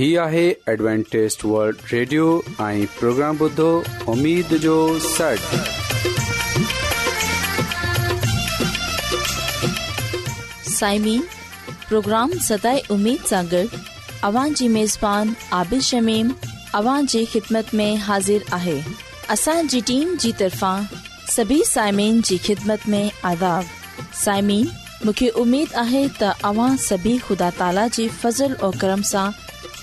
هي آهي Adventist World Radio ۽ programme بدھو اميد جو سٽ سائمين پروگرام سداي اميد سان اوان جي ميزبان عابد شميم اوان جي خدمت ۾ حاضر آهي اسان جي ٽيم جي طرفان سڀي سائمين جي خدمت ۾ عذاب سائمين مونکي اميد آهي ته اوان سڀي خدا تالا جي فضل ۽ کرم سان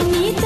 Anitta.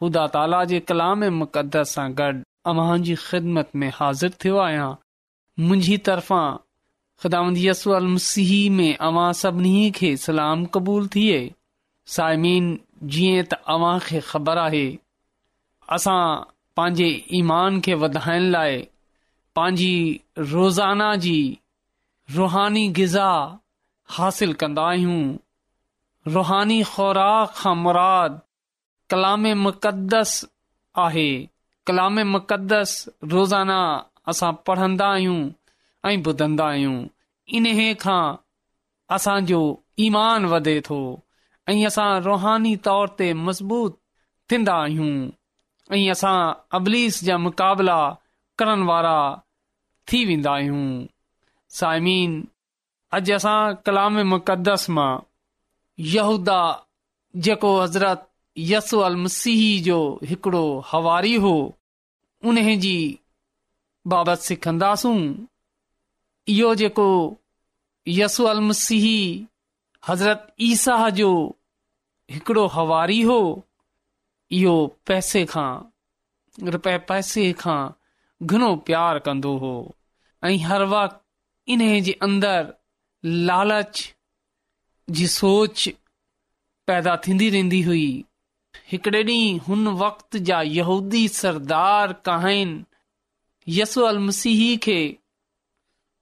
ख़ुदा ताला जे कलाम ऐं मुक़दस सां गॾु अव्हां ख़िदमत में हाज़िर थियो आहियां मुंहिंजी तरफ़ां ख़िदाम यस अलम में अव्हां सभिनी खे सलाम क़बूल थिए साइमीन जीअं त अव्हां खे ख़बर आहे असां पंहिंजे ईमान खे वधाइण लाइ पंहिंजी रोज़ाना जी रुहानी ग़िज़ा हासिल कंदा आहियूं रुहानी ख़ुराक मुराद कलाम मुक़दस आहे कलाम मुक़दस रोज़ाना असां पढ़ंदा आहियूं ऐं ॿुधंदा आहियूं इन खां असांजो ईमान वधे थो ऐं असां रुहानी तौर ते मज़बूत थींदा आहियूं ऐं असां अबलीस जा मुक़ाबिला करण वारा थी वेंदा आहियूं साइमीन अॼु असां कलाम मुक़दस मां यहूदा जेको हज़रत यसु मसीह जो हिकिड़ो हवारी हो उन जी बाबति सिखंदासूं इहो जेको यसू अलमसीह हज़रत ईसा जो हिकिड़ो हवारी हो इहो पैसे खां रुपए पैसे खां घणो प्यारु कंदो हो ऐं हर वक़्तु इन जे अंदरि लालच जी सोच पैदा थींदी रहंदी हुई हिकड़े ॾींहुं हुन वक़्त जा यहूदी सरदार कहिन यस मसीह खे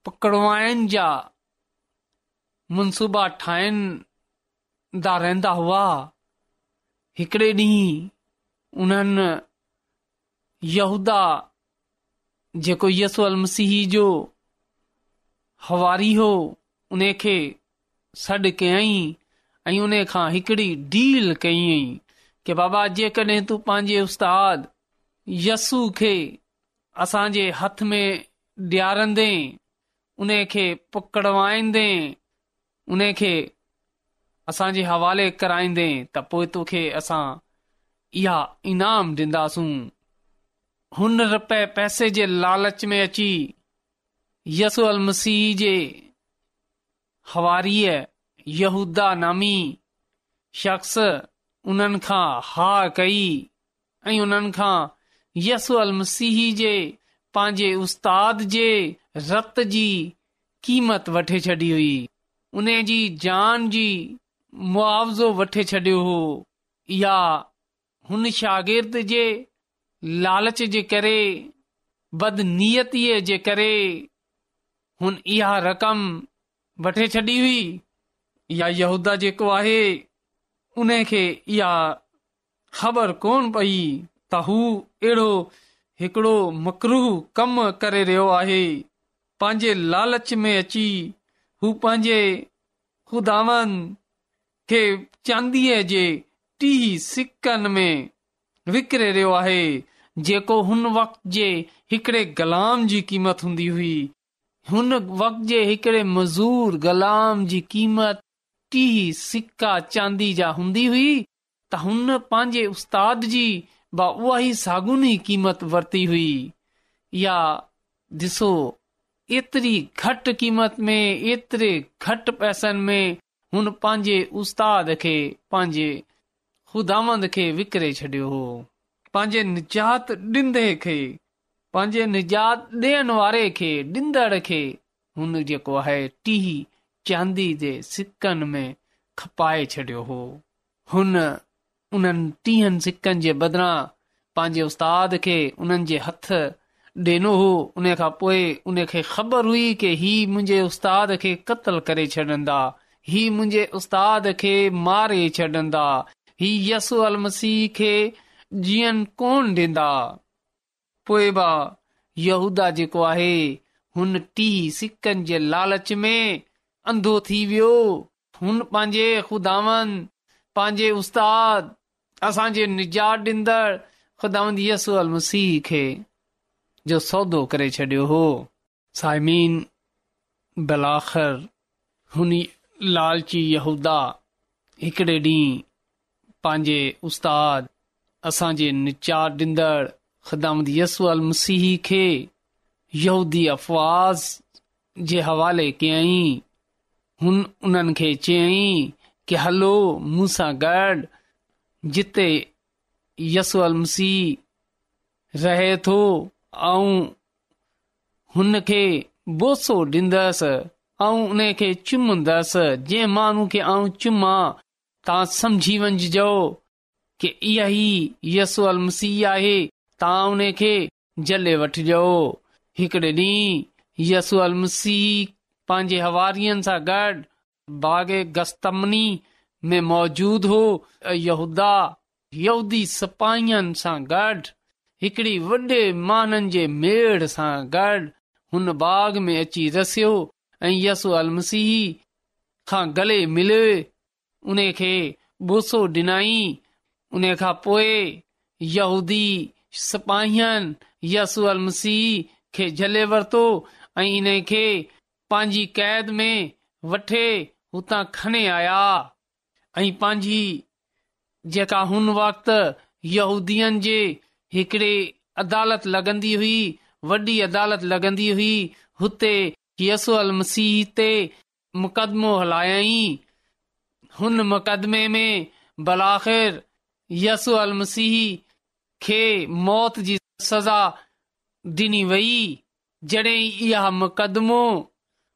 पकड़वाइण जा मनसूबा ठाहिण दा रहंदा हुआ हिकड़े ॾींहुं उन्हनि यहूदा जेको यसो मसीह जो हवारी हो उन खे सॾु कयाई ऐं उन खां हिकिड़ी डील कयईं کہ बाबा जेकॾहिं तूं पंहिंजे उस्ताद यसू खे असां اسان हथ में ॾियारंदे उन खे पुकड़वाईंदे उन खे असां जे हवाले कराईंदे त पोए तोखे असां इहा ईनाम डींदासूं हुन रुपए पैसे जे लालच में अची यसू अल मसीह जे हवारीअ यूदा नामी शख्स उन्हनि खां हा कई ऐं उन्हनि खां यस अलसी जे पंहिंजे उस्ताद जे रत जी क़ीमत वठे छॾी हुई उन जी जान जी मुआवज़ो वठे छॾियो हुओ या हुन शागिर्द जे लालच जे करे बदनियतीअ जे करे हुन इहा रक़म वठे छॾी हुई या यूदा जेको आहे उने खे इहा ख़बर कोन पई त हू अहिड़ो हिकड़ो मकरू कम करे रहियो आहे पंहिंजे लालच में अची हू पंहिंजे ख़ुदानि खे चांदीअ जे टी सिकनि में विकिरे रहियो आहे जेको हुन वक़्त जे हिकड़े ग़ुलाम जी क़ीमत हूंदी हुई हुन वक़्त जे हिकड़े मज़ूर गुलाम जी क़ीमत टी सिका चांदी जा हूंदी हुई त हुन पंहिंजे उस्ताद जी साॻुनी कीमत वरती हुई या ॾिसो एतिरी घटि क़ीमत में एतिरे घटि पैसनि में हुन पंहिंजे उस्ताद खे पंहिंजे ख़ुदांद खे विकिरे छडि॒यो हो पंहिंजे निजात ॾींदे खे पंहिंजे निजात ॾियनि वारे खे ॾींदड़ खे हुन जेको आहे टीह चांदी जे सिकनि में खपाए छडि॒यो हो हुननि टीहनि सिकनि जे बदिरां पंहिंजे उस्ताद खे उन्हनि जे हथ ॾिनो हो उन खां पोइ उनखे ख़बर हुई के हीअ मुंहिंजे उस्ताद खे क़तल करे छॾंदा हीउ मुंहिंजे उस्ताद खे मारे छॾंदा ही यसू अल मसीह खे जीअन कोन ॾींदा पोइ बा यूदा जेको आहे हुन टीह सिकनि जे लालच में अंधो थी वियो हुन पंहिंजे खुदावन पंहिंजे उस्ताद असांजे निजात ॾींदड़ ख़ुदा यस मसीह खे जो सौदो करे छॾियो हो साइमीन बलाखर हुन लालची यहूदा हिकिड़े ॾींहुं पंहिंजे उस्ताद असांजे निचार ॾींदड़ यसू अल मसीह खे यहूदी अफ़वाज़ जे हवाले कयई उन खे चयई के हलो मूं सां गॾ जिते यसूल मसीह रहे थो ऐं हुनखे बोसो डींदस ऐं उनखे चुमंदसि जंहिं माण्हू खे आऊं चुमा तव्हां सम्झी वञजो के इहो ई यस अलसी आहे तां उनखे जले वठजो हिकड़े ॾींहु यसू अलसी पंहिंजे हवारियन सां गॾ बाग मौजूद होदा सिपाहियनि सां गॾ हिकड़ी वॾे सां गॾु बाग में यसू यसु अलमसीह खां गले मिले उन खे बोसो ॾिनाई उन खां पोए यहूदी सिपाहियनि यसु अलमसीह खे झले वरतो ऐं इन खे पंहिंजी कैद में वठे हुतां खणी आया ऐं पंहिंजी जेका हुन वक़्तिदीन जे हिकड़े अदालत लॻंदी हुई वॾी अदालत लॻंदी हुई हुते यस मसीह ते मुक़दमो हलायई हुन मुक़दमे में बलाख़िर यू अल मसीह खे मौत जी सज़ा डि॒नी वई जॾहिं इहा मुक़दमो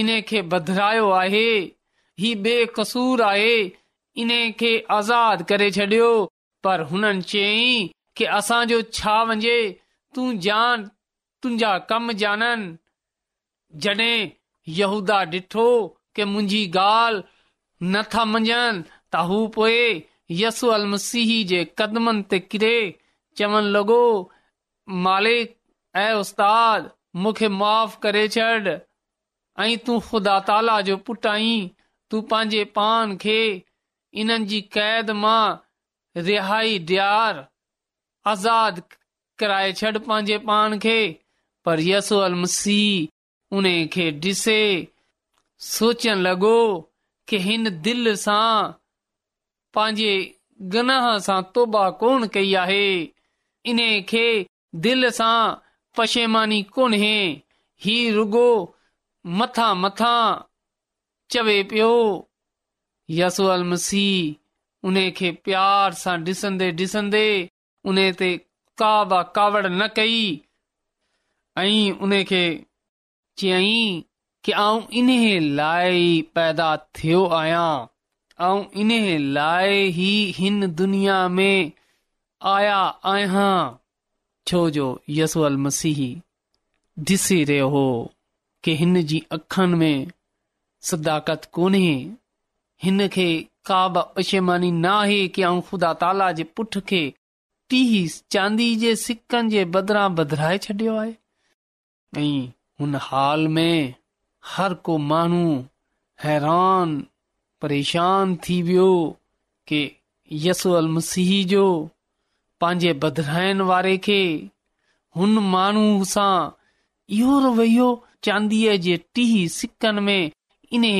इन खे बधिरायो आहे ही बेक़सूर आहे इन खे आज़ाद करे छॾियो पर हुननि चयई के असांजो छा वञे तूं जान तुंहिंजा कम जाननि जॾहिं यहूदा ॾिठो के मुंहिंजी ॻाल्हि नथा मञनि त हू यसू अल मसीह जे कदमनि ते किरे चवण लॻो मालिक ऐ उस्ताद मूंखे माफ़ करे छॾ आई तू ख़ुदा ताला जो पुट आई तू पांजे पान खे इन जी कैद मां रिहाई रिहा आज़ाद कराए छॾ पे पान खे पर मसीह खे यसी सोचण लॻो के हिन दिल सां गनाह सां तोबा कोन कई आहे इन खे दिल सां पशेमानी कोन ही ही मथां मथां चवे पियो यसूल मसीह उन खे प्यार सां ॾिसंदे ॾिसंदे उन ते कावड़ न कई ऐं उनखे चयई कऊं इन लाइ पैदा थियो आहियां ऐं इन लाइ ई हिन दुनिया में आया आहियां छोजो यसूअल मसीह ॾिसी रहियो हो के हिन जी अखनि में सदाकत कोन्हे हिन खे चांदी जे बदिरां छॾियो आहे हर को माण्हू हैरान परेशान थी वियो के यसल मसीह जो पंहिंजे बदिराइण वारे खे हुन माण्हू सां इहो रवैयो चांदीअ जे मुंहिंजी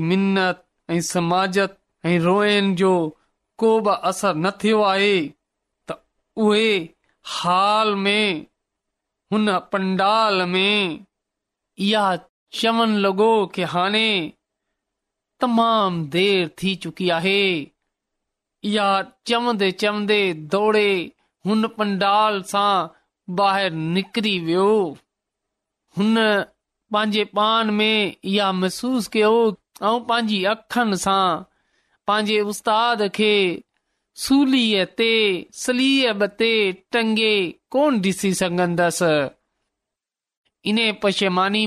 मिनत ऐं समाजत ऐं रोएन जो को बि असर न थियो आहे त उहे हाल में हुन पंडाल में महसूस कियो ऐं पंहिंजी अखियुनि सां टंगे कोन डि॒सी सघंदसि इन पशमानी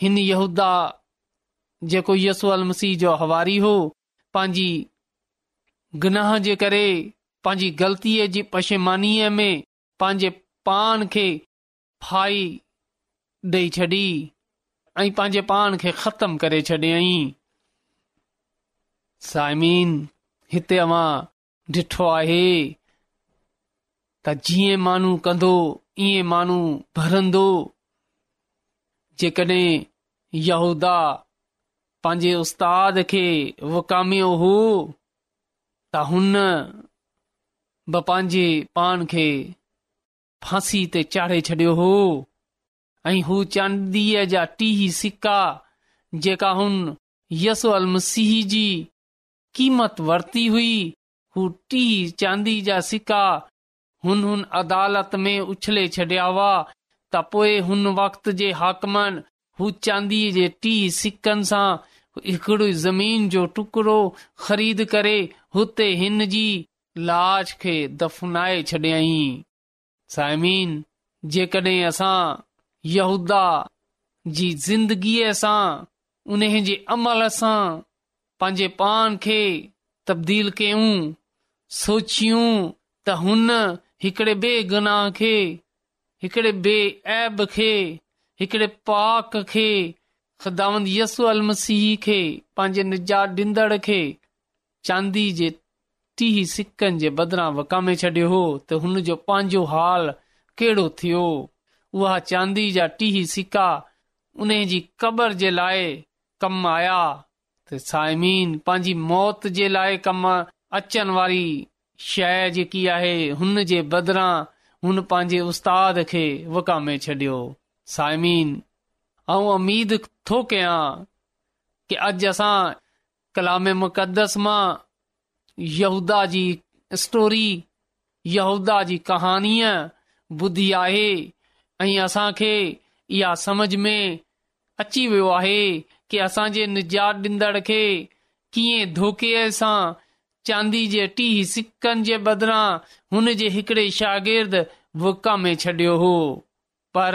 हिन यहूदा जेको यस मसीह जो हवारी हो पंहिंजी गनाह जे करे पंहिंजी ग़ल्तीअ जी पशेमानीअ में पंहिंजे पान खे फाई ॾेई छॾी ऐं पंहिंजे पान खे ख़तमु करे छॾियईं साइमीन हिते अवां ॾिठो आहे त जीअं माण्हू कंदो ईअं माण्हू भरंदो जेकॾहिं पंहिंजे उस्ताद खे विकामियो हो त हुन पंहिंजे पाण खे फांसी ते चाढ़े छॾियो हो ऐं हू चांदीअ जा टीह सिका जेका हुन यसो अलमसी जी क़ीमत वरती हुई हू टी चांदी जा सिका हुन हुन अदालत में उछले छडि॒या हुआ त पोइ हुन वक़्त जे हाकमनि हू चांदीअ जे टी सिकनि सां हिकिड़ो ज़मीन जो टुकड़ो ख़रीद करे हुते हिन जी लाश खे दफ़नाए छॾियईं साइमीन जेकॾहिं असां यहूदा जी ज़िंदगीअ सां उन जे अमल सां पंहिंजे पान खे तब्दील कयूं सोचियूं त हुन हिकिड़े ॿिए गना खे हिकिड़े ॿिए ऐब खे हिकड़े पाक खे ख़िदावत यसू अल मसीह खे पंहिंजे निजात ॾींदड़ खे चांदी जे टीह सिकनि जे बदिरां विकामे छॾियो हो त हुन जो पंहिंजो हाल कहिड़ो थियो उहा चांदी जा टीह सिका उन जी क़बर जे लाइ कम आया त साइमीन पंहिंजी मौत जे लाइ कम अचण वारी शइ जेकी आहे हुन जे बदिरां हुन पंहिंजे उस्ताद खे वकामे छॾियो साइमीन, आऊं उमीद थो कया कि अॼु असां कलाम मुक़द्दस मां यहूदा जी स्टोरी यहूदा जी कहाणीअ ॿुधी आहे ऐं असां इहा सम्झ में अची वियो आहे की असांजे निजात डींदड़ खे कीअं धोके सां चांदी जे टीह सिकनि जे बदिरां हुन जे हिकड़े शागिर्द विकामे छॾियो हो पर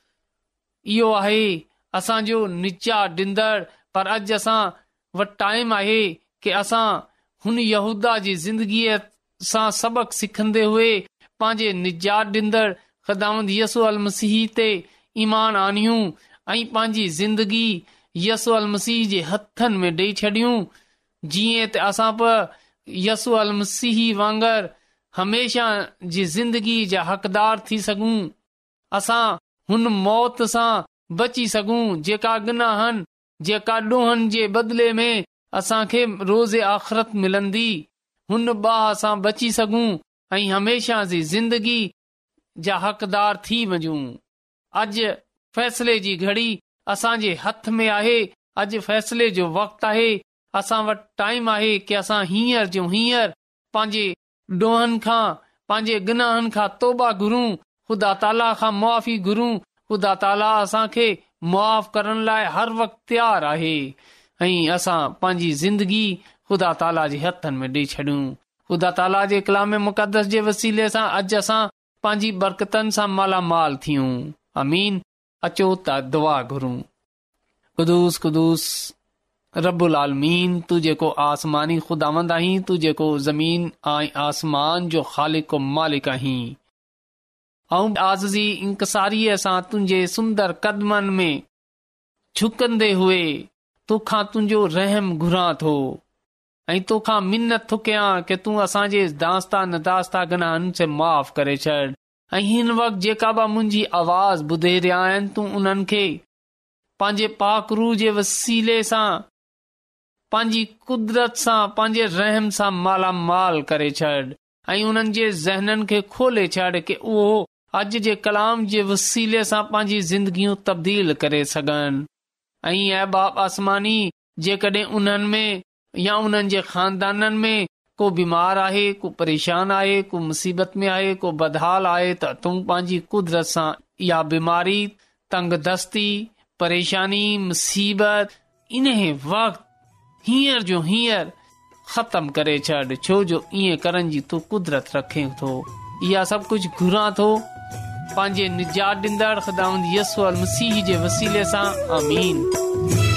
इहो आहे असांजो निचा ॾींदड़ पर अॼु असां वटि टाइम आहे कि असां हुन यहूदा जी ज़िंदगीअ सां सबक़ सिखंदे हुए पंहिंजे निजात ॾींदड़ ख़िदाम यस मसीह ते ईमान आणियूं ऐं पंहिंजी ज़िंदगी यसो अल मसीह जे हथनि में ॾेई छॾियूं जीअं त असां प यस अल मसीह वांगुरु हमेशह जी ज़िंदगी जा हक़दार थी सघूं असां हुन मौत सां बची सघूं जेका गनाहन जेका ॾोहनि जे बदिले में असांखे रोज़ आख़िरत मिलंदी हुन बाह सां बची सघूं ऐं हमेशह जी ज़िंदगी जा हक़दार थी वञूं अॼु फैसले जी घड़ी असांजे हथ में आहे अॼु फैसले जो वक़्तु आहे असां वटि टाइम आहे की असां हींअर जो हींअर पंहिंजे ॾोहनि खां पंहिंजे गनाहन खां तौबा घुरूं ख़ुदा ताला खां मुआी ख़ुदा ताला असां खे मुआ करण लाइ हर वक़्त तयार आहे असां पंहिंजी ज़िंदगी ख़ुदा ताला जे हथूंदा ताला जे मुक़दस जे वसीले सां अॼु असां पंहिंजी बरकतनि सां मालामाल थियूं अमीन अचो त दुआ घुरूं ख़ुदूस कुस रबल तू जेको आसमानी खुदा आहीं तू जेको आहीं आसमान जो ख़ालिक मालिक आहीं ऐं आज़ज़ी इंकसारीअ सां तुंहिंजे सुंदर क़दमनि में छुकंदे हुए तोखा तुंहिंजो रहम घुरां थो ऐं तोखां मिनत थुकियां कि तूं असांजे दास्ता न दास्ता गना हुन करे छॾ ऐं हिन वक़्तु जेका बि मुंहिंजी आवाज़ ॿुधे रहिया आहिनि तूं उन्हनि खे पंहिंजे पाकरू जे वसीले सां पंहिंजी कुदरत सां पंहिंजे रहम सां मालामाल करे छॾ ऐं उन्हनि जे ज़हननि खे खोले छॾ उहो अॼ जे कलाम जे वसीले सां पांजी ज़िंदगियूं तब्दील करे सघन ऐं ऐ बसमानी जे उन्हनि में या उन्हनि जे में को बीमार आहे को परेशान आहे को मुसीबत में आहे को बदहाल आहे त तूं पांजी कुदरत सां या बीमारी तंग दस्ती परेशानी मुसीबत इन वक़्त हींअर जो हींअर ख़तम करे छॾ छो जो इहो करण जी तू क़ुदरत रखे थो इहा सभु कुझु घुरा थो पंहिंजे निजात ॾींदड़ ख़ुदा यसू अल मसीह जे वसीले सां आमीन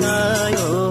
nayo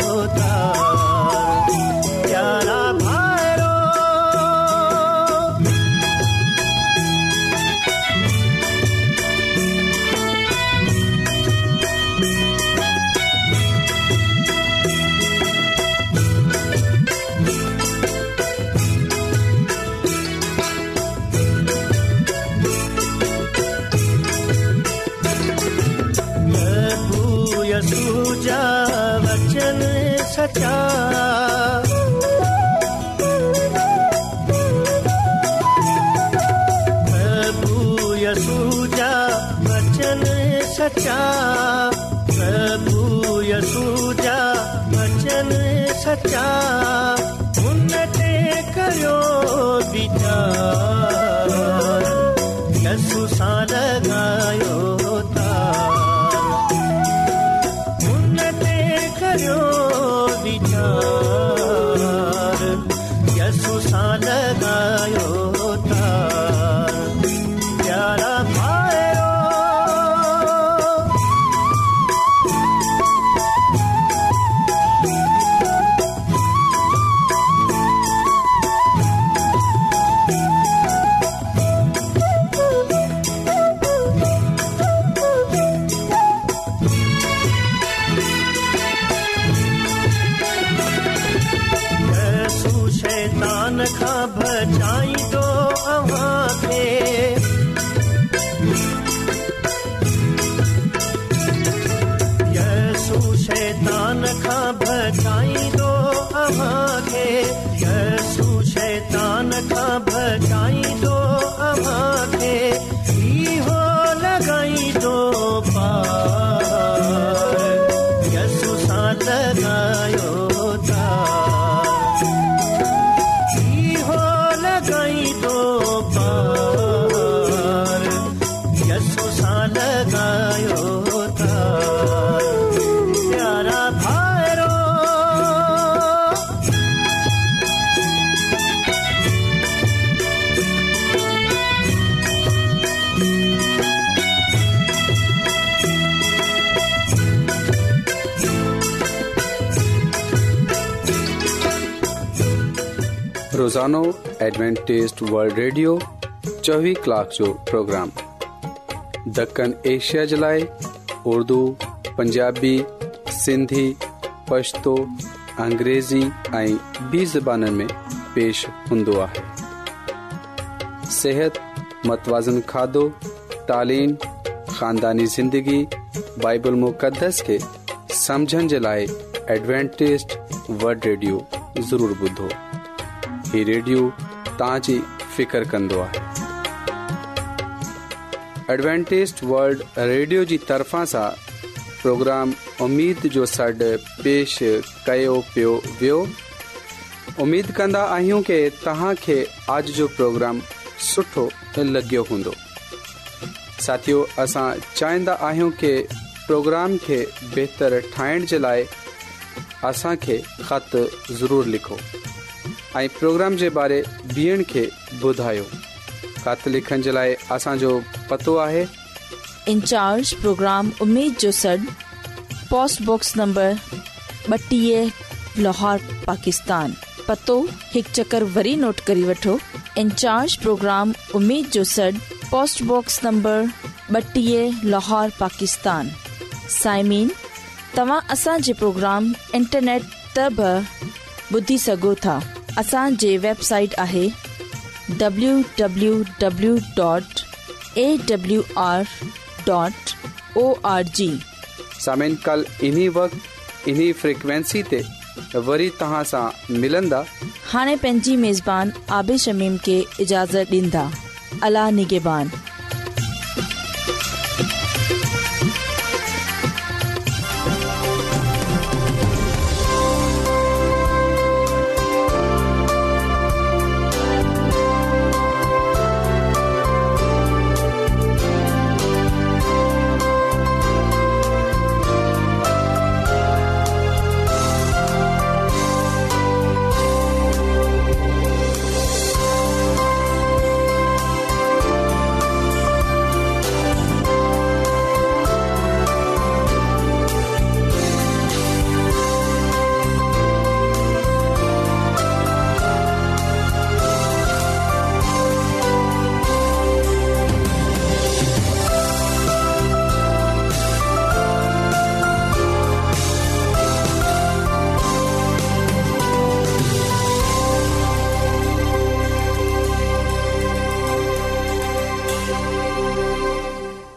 साण ॻायो त करियो एडवेंटेज़ वल्ड रेडियो ریڈیو कलाक जो جو پروگرام دکن ایشیا جلائے اردو پنجابی سندھی پشتو अंग्रेज़ी ऐं बि ज़बाननि में पेश हूंदो متوازن کھادو मतवाज़न خاندانی زندگی بائبل ज़िंदगी बाइबल मुक़दस खे समझण जे लाइ एडवेंटेज़ वल्ड हीउ रेडियो तव्हांजी فکر कंदो आहे एडवेंटेज वल्ड रेडियो जी तरफ़ा پروگرام प्रोग्राम جو जो सॾु پیو कयो امید वियो उमेद कंदा تہاں की آج جو پروگرام سٹھو لگیو लॻियो ساتھیو साथियो असां चाहिंदा आहियूं پروگرام प्रोग्राम खे बहितरु ठाहिण जे लाइ خط ضرور ज़रूरु इन प्रोग्राम प्रोग्राम साइमीन तव्हांजे प्रोग्राम इंटरनेट त ॿुधी सघो था असांजे वेबसाइट आहे हाणे पंहिंजी मेज़बान आबिशमीम खे इजाज़त ॾींदा अला نگہبان